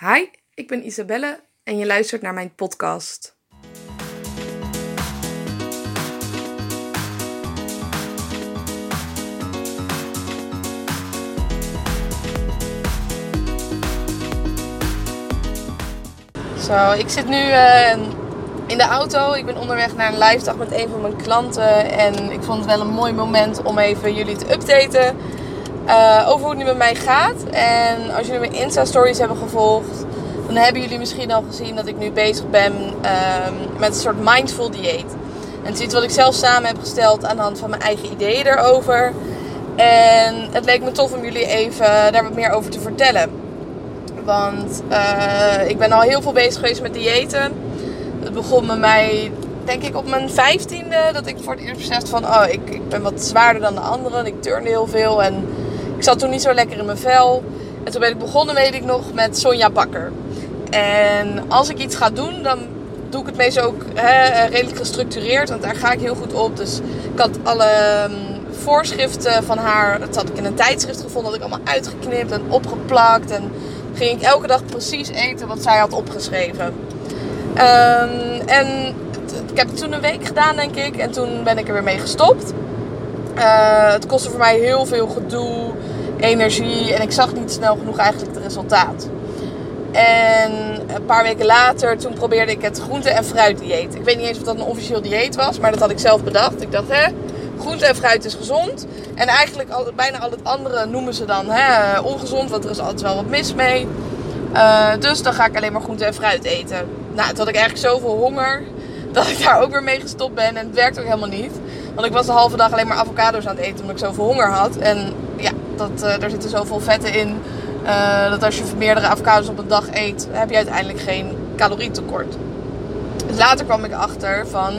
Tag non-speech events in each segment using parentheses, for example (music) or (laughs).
Hi, ik ben Isabelle en je luistert naar mijn podcast. Zo, ik zit nu uh, in de auto. Ik ben onderweg naar een live dag met een van mijn klanten. En ik vond het wel een mooi moment om even jullie te updaten uh, over hoe het nu met mij gaat. En als jullie mijn Insta-stories hebben gevolgd, dan hebben jullie misschien al gezien dat ik nu bezig ben uh, met een soort mindful dieet. En het is iets wat ik zelf samen heb gesteld aan de hand van mijn eigen ideeën erover. En het leek me tof om jullie even daar wat meer over te vertellen. Want uh, ik ben al heel veel bezig geweest met diëten. Het begon met mij, denk ik, op mijn vijftiende. Dat ik voor het eerst besefte van, oh, ik, ik ben wat zwaarder dan de anderen. Ik turnde heel veel en ik zat toen niet zo lekker in mijn vel. En toen ben ik begonnen, weet ik nog, met Sonja Bakker. En als ik iets ga doen, dan doe ik het meestal ook hè, redelijk gestructureerd. Want daar ga ik heel goed op. Dus ik had alle um, voorschriften van haar, dat had ik in een tijdschrift gevonden, had ik allemaal uitgeknipt en opgeplakt. En ging ik elke dag precies eten wat zij had opgeschreven. Um, en ik heb het toen een week gedaan, denk ik. En toen ben ik er weer mee gestopt. Uh, het kostte voor mij heel veel gedoe, energie. En ik zag niet snel genoeg eigenlijk het resultaat. En een paar weken later, toen probeerde ik het groente- en fruitdieet. Ik weet niet eens of dat een officieel dieet was, maar dat had ik zelf bedacht. Ik dacht, hè, groente en fruit is gezond. En eigenlijk bijna al het andere noemen ze dan hè, ongezond, want er is altijd wel wat mis mee. Uh, dus dan ga ik alleen maar groente en fruit eten. Nou, toen had ik eigenlijk zoveel honger (laughs) dat ik daar ook weer mee gestopt ben. En het werkt ook helemaal niet. Want ik was de halve dag alleen maar avocado's aan het eten omdat ik zoveel honger had. En ja, dat, uh, daar zitten zoveel vetten in. Uh, dat als je meerdere avocado's op een dag eet, heb je uiteindelijk geen calorietekort. Dus later kwam ik achter van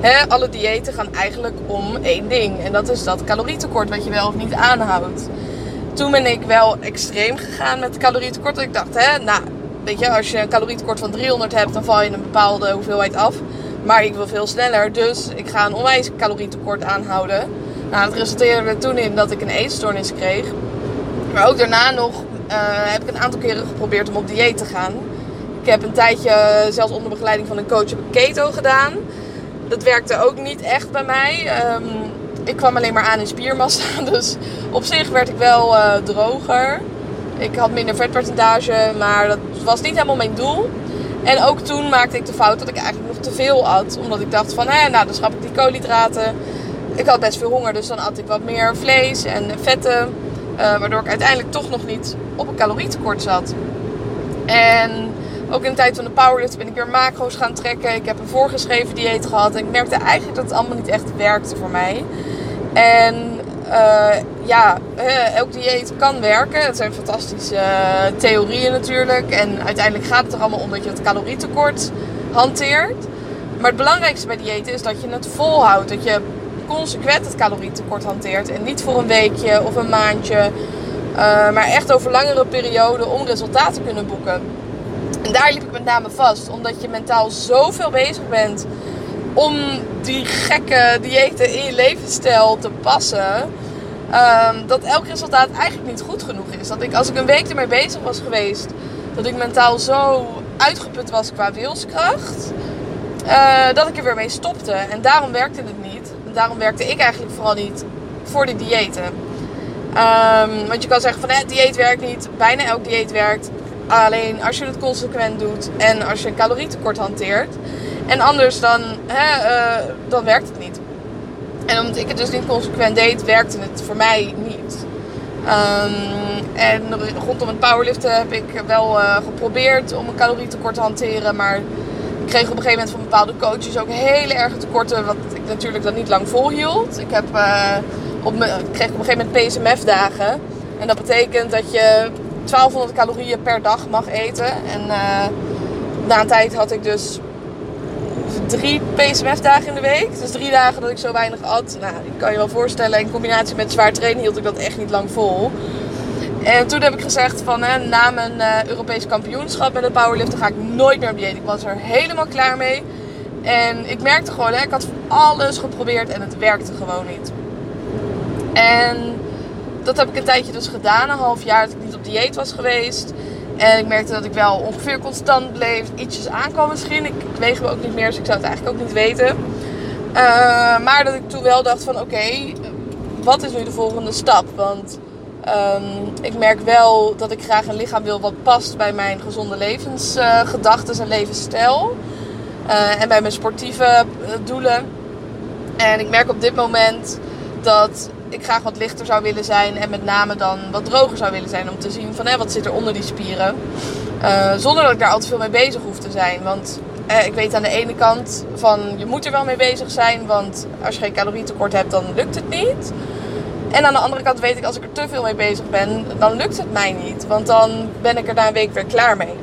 hè, alle diëten gaan eigenlijk om één ding. En dat is dat calorietekort wat je wel of niet aanhoudt. Toen ben ik wel extreem gegaan met calorietekort. Ik dacht, hè, nou, weet je, als je een calorietekort van 300 hebt, dan val je een bepaalde hoeveelheid af. Maar ik wil veel sneller, dus ik ga een onwijs calorietekort aanhouden. Nou, het resulteerde er toen in dat ik een eetstoornis kreeg. Maar ook daarna nog uh, heb ik een aantal keren geprobeerd om op dieet te gaan. Ik heb een tijdje, zelfs onder begeleiding van een coach, heb keto gedaan. Dat werkte ook niet echt bij mij. Um, ik kwam alleen maar aan in spiermassa. (laughs) Dus op zich werd ik wel uh, droger. Ik had minder vetpercentage, maar dat was niet helemaal mijn doel. En ook toen maakte ik de fout dat ik eigenlijk nog te veel at. Omdat ik dacht van, hé, nou dan schrap ik die koolhydraten. Ik had best veel honger, dus dan at ik wat meer vlees en vetten. Uh, waardoor ik uiteindelijk toch nog niet op een calorietekort zat. En ook in de tijd van de powerlift ben ik weer macro's gaan trekken. Ik heb een voorgeschreven dieet gehad. En ik merkte eigenlijk dat het allemaal niet echt werkte voor mij. En uh, ja, elk dieet kan werken. Het zijn fantastische uh, theorieën natuurlijk. En uiteindelijk gaat het er allemaal om dat je het calorietekort hanteert. Maar het belangrijkste bij diëten is dat je het volhoudt. Dat je consequent het calorietekort hanteert. En niet voor een weekje of een maandje. Maar echt over langere perioden om resultaten te kunnen boeken. En daar liep ik met name vast. Omdat je mentaal zoveel bezig bent om die gekke diëten in je levensstijl te passen. Um, dat elk resultaat eigenlijk niet goed genoeg is. Dat ik als ik een week ermee bezig was geweest, dat ik mentaal zo uitgeput was qua wilskracht, uh, dat ik er weer mee stopte. En daarom werkte het niet. En daarom werkte ik eigenlijk vooral niet voor de diëten. Um, want je kan zeggen van het dieet werkt niet. Bijna elk dieet werkt. Alleen als je het consequent doet en als je een calorietekort hanteert. En anders dan, hè, uh, dan werkt het niet. En omdat ik het dus niet consequent deed, werkte het voor mij niet. Um, en rondom het powerliften heb ik wel uh, geprobeerd om een calorietekort te hanteren. Maar ik kreeg op een gegeven moment van bepaalde coaches ook hele erge tekorten. Wat ik natuurlijk dan niet lang volhield. Ik, heb, uh, op kreeg op een gegeven moment PSMF-dagen. En dat betekent dat je 1200 calorieën per dag mag eten. En na een tijd had ik dus drie PSMF-dagen in de week. Dus drie dagen dat ik zo weinig at. Nou, ik kan je wel voorstellen, in combinatie met zwaar trainen hield ik dat echt niet lang vol. En toen heb ik gezegd van hè, na mijn uh, Europees kampioenschap met het powerliften ga ik nooit meer op dieet. Ik was er helemaal klaar mee. En ik merkte gewoon, hè, ik had alles geprobeerd en het werkte gewoon niet. En dat heb ik een tijdje dus gedaan, een half jaar dat ik niet op dieet was geweest. En ik merkte dat ik wel ongeveer constant bleef. Ietsjes aankwam misschien. Ik, weeg me ook niet meer, dus ik zou het eigenlijk ook niet weten. Uh, maar dat ik toen wel dacht van oké, wat is nu de volgende stap? Want um, ik merk wel dat ik graag een lichaam wil wat past bij mijn gezonde levensgedachten uh, en levensstijl. Uh, en bij mijn sportieve doelen. En ik merk op dit moment dat ik graag wat lichter zou willen zijn. En met name dan wat droger zou willen zijn. Om te zien van hé, wat zit er onder die spieren. Uh, zonder dat ik daar altijd veel mee bezig hoef te zijn. Want eh, ik weet aan de ene kant van je moet er wel mee bezig zijn. Want als je geen calorietekort hebt, dan lukt het niet. En aan de andere kant weet ik als ik er te veel mee bezig ben, dan lukt het mij niet. Want dan ben ik er na een week weer klaar mee.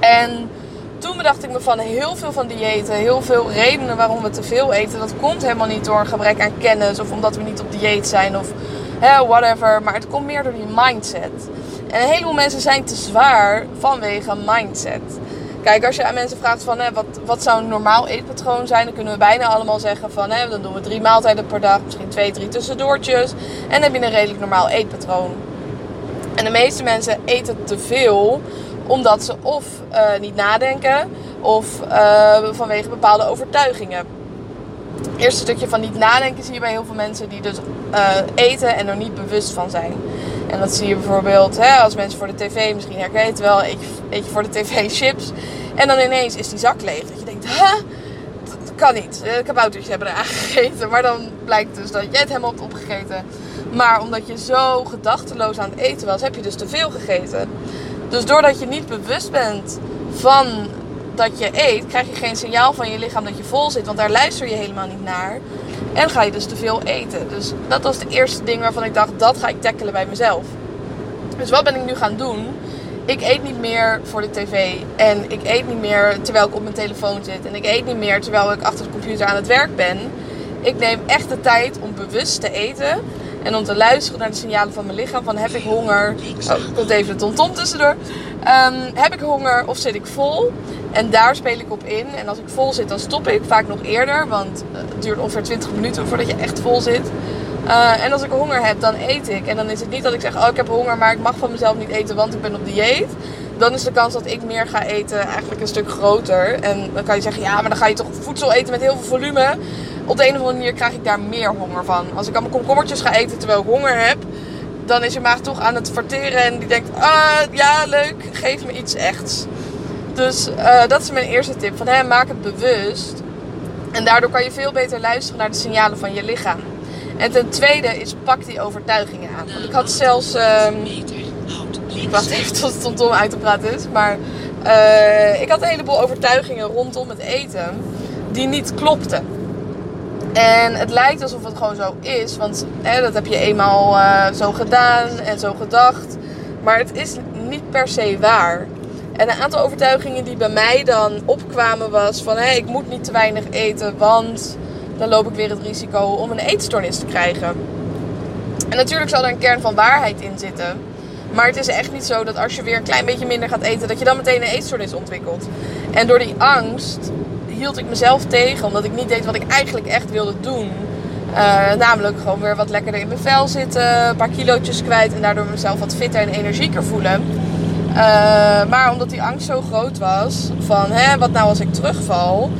En toen bedacht ik me van heel veel van diëten, heel veel redenen waarom we te veel eten. Dat komt helemaal niet door een gebrek aan kennis of omdat we niet op dieet zijn of hè, whatever. Maar het komt meer door die mindset. En een heleboel mensen zijn te zwaar vanwege mindset. Kijk, als je aan mensen vraagt van hè, wat, wat zou een normaal eetpatroon zijn, dan kunnen we bijna allemaal zeggen van hè, dan doen we drie maaltijden per dag, misschien twee, drie tussendoortjes. En dan heb je een redelijk normaal eetpatroon. En de meeste mensen eten te veel omdat ze of uh, niet nadenken of uh, vanwege bepaalde overtuigingen. Het eerste stukje van niet nadenken zie je bij heel veel mensen die dus uh, eten en er niet bewust van zijn. En dat zie je bijvoorbeeld hè, als mensen voor de tv, misschien herken je het wel, eet je, eet je voor de tv chips. En dan ineens is die zak leeg. Dat je denkt, huh? dat kan niet. De hebben er aangegeten. Maar dan blijkt dus dat jij het helemaal hebt opgegeten. Maar omdat je zo gedachteloos aan het eten was, heb je dus te veel gegeten. Dus doordat je niet bewust bent van dat je eet, krijg je geen signaal van je lichaam dat je vol zit. Want daar luister je helemaal niet naar. En ga je dus te veel eten. Dus dat was het eerste ding waarvan ik dacht, dat ga ik tackelen bij mezelf. Dus wat ben ik nu gaan doen? Ik eet niet meer voor de tv. En ik eet niet meer terwijl ik op mijn telefoon zit. En ik eet niet meer terwijl ik achter de computer aan het werk ben. Ik neem echt de tijd om bewust te eten. En om te luisteren naar de signalen van mijn lichaam. Van heb ik honger? Oh, komt even de tomtom tussendoor. Um, heb ik honger of zit ik vol? En daar speel ik op in. En als ik vol zit, dan stop ik. Vaak nog eerder. Want het duurt ongeveer 20 minuten voordat je echt vol zit. Uh, en als ik honger heb, dan eet ik. En dan is het niet dat ik zeg, oh ik heb honger, maar ik mag van mezelf niet eten, want ik ben op dieet. Dan is de kans dat ik meer ga eten eigenlijk een stuk groter. En dan kan je zeggen, ja, maar dan ga je toch voedsel eten met heel veel volume op de een of andere manier krijg ik daar meer honger van. Als ik allemaal komkommertjes ga eten terwijl ik honger heb, dan is je maag toch aan het verteren en die denkt, ah ja leuk, geef me iets echts. Dus uh, dat is mijn eerste tip. Van, hè, maak het bewust. En daardoor kan je veel beter luisteren naar de signalen van je lichaam. En ten tweede is pak die overtuigingen aan. Want ik had zelfs. Ik wacht even tot het TomTom uit te praten is. Maar uh, ik had een heleboel overtuigingen rondom het eten die niet klopten. En het lijkt alsof het gewoon zo is, want hè, dat heb je eenmaal uh, zo gedaan en zo gedacht. Maar het is niet per se waar. En een aantal overtuigingen die bij mij dan opkwamen was van... Hé, ik moet niet te weinig eten, want dan loop ik weer het risico om een eetstoornis te krijgen. En natuurlijk zal er een kern van waarheid in zitten. Maar het is echt niet zo dat als je weer een klein beetje minder gaat eten... dat je dan meteen een eetstoornis ontwikkelt. En door die angst hield ik mezelf tegen. Omdat ik niet deed wat ik eigenlijk echt wilde doen. Uh, namelijk gewoon weer wat lekkerder in mijn vel zitten. Een paar kilootjes kwijt. En daardoor mezelf wat fitter en energieker voelen. Uh, maar omdat die angst zo groot was. Van hè, wat nou als ik terugval.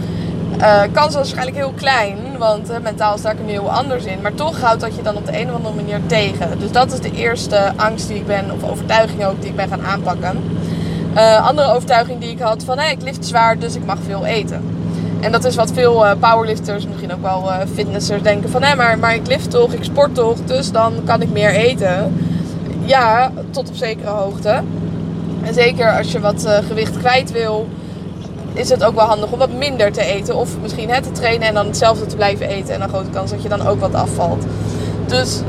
Uh, kans was waarschijnlijk heel klein. Want mentaal sta ik er nu heel anders in. Maar toch houdt dat je dan op de een of andere manier tegen. Dus dat is de eerste angst die ik ben. Of overtuiging ook die ik ben gaan aanpakken. andere overtuiging die ik had van hé, ik lift zwaar, dus ik mag veel eten. En dat is wat veel uh, powerlifters, misschien ook wel uh, fitnessers denken van... hé, maar, maar ik lift toch, ik sport toch, dus dan kan ik meer eten. Ja, tot op zekere hoogte. En zeker als je wat uh, gewicht kwijt wil, is het ook wel handig om wat minder te eten. Of misschien het te trainen en dan hetzelfde te blijven eten. En een grote kans dat je dan ook wat afvalt. Dus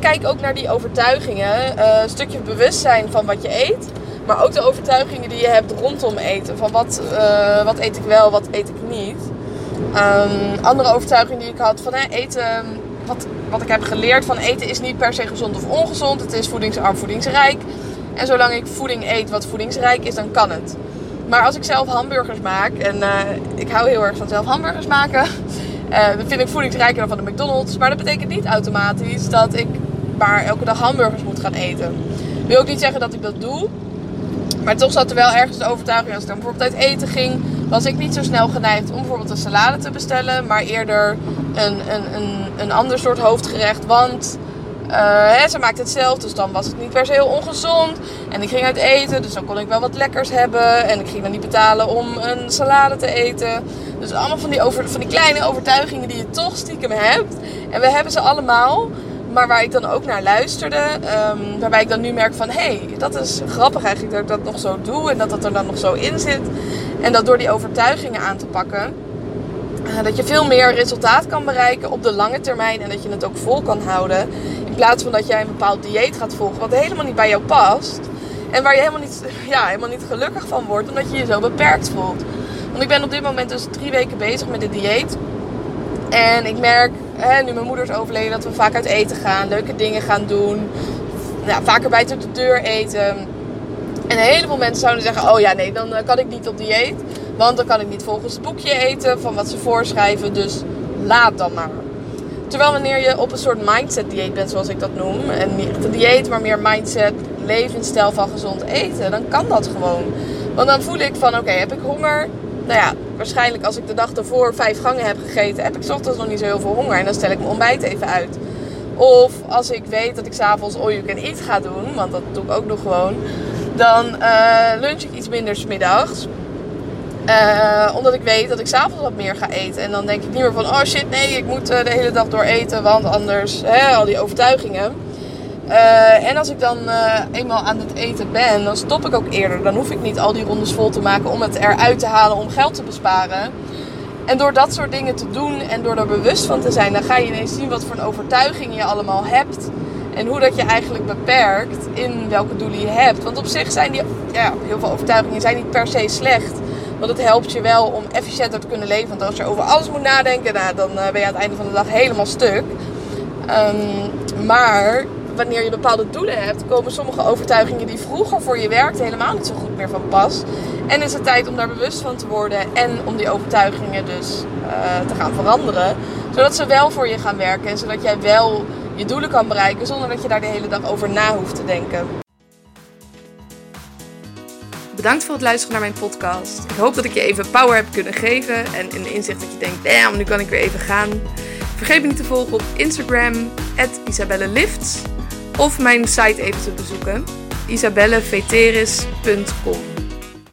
kijk ook naar die overtuigingen. een stukje bewustzijn van wat je eet. Maar ook de overtuigingen die je hebt rondom eten. Van wat, uh, wat eet ik wel, wat eet ik niet. Um, andere overtuiging die ik had van hè, eten. Wat, wat ik heb geleerd van eten is niet per se gezond of ongezond. Het is voedingsarm, voedingsrijk. En zolang ik voeding eet wat voedingsrijk is, dan kan het. Maar als ik zelf hamburgers maak, en uh, ik hou heel erg van zelf hamburgers maken, dan (laughs) vind ik voedingsrijker dan van de McDonald's. Maar dat betekent niet automatisch dat ik maar elke dag hamburgers moet gaan eten. wil ook niet zeggen dat ik dat doe. Maar toch zat er wel ergens de overtuiging, als ik dan bijvoorbeeld uit eten ging, was ik niet zo snel geneigd om bijvoorbeeld een salade te bestellen, maar eerder een, een, een, een ander soort hoofdgerecht. Want uh, hè, ze maakt het zelf, dus dan was het niet per se heel ongezond. En ik ging uit eten, dus dan kon ik wel wat lekkers hebben. En ik ging dan niet betalen om een salade te eten. Dus allemaal van die, over, van die kleine overtuigingen die je toch stiekem hebt. En we hebben ze allemaal. Maar waar ik dan ook naar luisterde. Um, waarbij ik dan nu merk van... Hé, hey, dat is grappig eigenlijk dat ik dat nog zo doe. En dat dat er dan nog zo in zit. En dat door die overtuigingen aan te pakken... Uh, dat je veel meer resultaat kan bereiken op de lange termijn. En dat je het ook vol kan houden. In plaats van dat jij een bepaald dieet gaat volgen. Wat helemaal niet bij jou past. En waar je helemaal niet, (laughs) ja, helemaal niet gelukkig van wordt. Omdat je je zo beperkt voelt. Want ik ben op dit moment dus drie weken bezig met dit dieet. En ik merk, hè, nu mijn moeder is overleden, dat we vaak uit eten gaan. Leuke dingen gaan doen. Ja, vaker buiten de deur eten. En een heleboel mensen zouden zeggen, oh ja, nee, dan eh, kan ik niet op dieet. Want dan kan ik niet volgens het boekje eten van wat ze voorschrijven. Dus laat dan maar. Terwijl wanneer je op een soort mindset dieet bent, zoals ik dat noem. En niet echt een dieet, maar meer mindset, levensstijl van gezond eten. Dan kan dat gewoon. Want dan voel ik van, oké, heb ik honger? Nou ja, waarschijnlijk als ik de dag ervoor vijf gangen heb gegeten, heb ik ochtends nog niet zo heel veel honger. En dan stel ik mijn ontbijt even uit. Of als ik weet dat ik s'avonds all you can eat ga doen, want dat doe ik ook nog gewoon. Dan uh, lunch ik iets minder smiddags. Uh, omdat ik weet dat ik s'avonds wat meer ga eten. En dan denk ik niet meer van, oh shit, nee, ik moet uh, de hele dag door eten. Want anders, hè, al die overtuigingen. Uh, en als ik dan eenmaal aan het eten ben, dan stop ik ook eerder. Dan hoef ik niet al die rondes vol te maken om het eruit te halen om geld te besparen. En door dat soort dingen te doen en door er bewust van te zijn, dan ga je ineens zien wat voor een overtuiging je allemaal hebt. En hoe dat je eigenlijk beperkt in welke doelen je hebt. Want op zich zijn die, ja, heel veel overtuigingen zijn niet per se slecht. Want het helpt je wel om efficiënter te kunnen leven. Want als je over alles moet nadenken, nou, dan eh, ben je aan het einde van de dag helemaal stuk. Um, maar wanneer je bepaalde doelen hebt, komen sommige overtuigingen die vroeger voor je werkten helemaal niet zo goed meer van pas. En is het tijd om daar bewust van te worden en om die overtuigingen dus uh, te gaan veranderen. Zodat ze wel voor je gaan werken en zodat jij wel je doelen kan bereiken zonder dat je daar de hele dag over na hoeft te denken. Bedankt voor het luisteren naar mijn podcast. Ik hoop dat ik je even power heb kunnen geven en een inzicht dat je denkt, damn, nu kan ik weer even gaan. Vergeet me niet te volgen op Instagram, isabellelifts. Of mijn site even te bezoeken, isabelleveteris.com.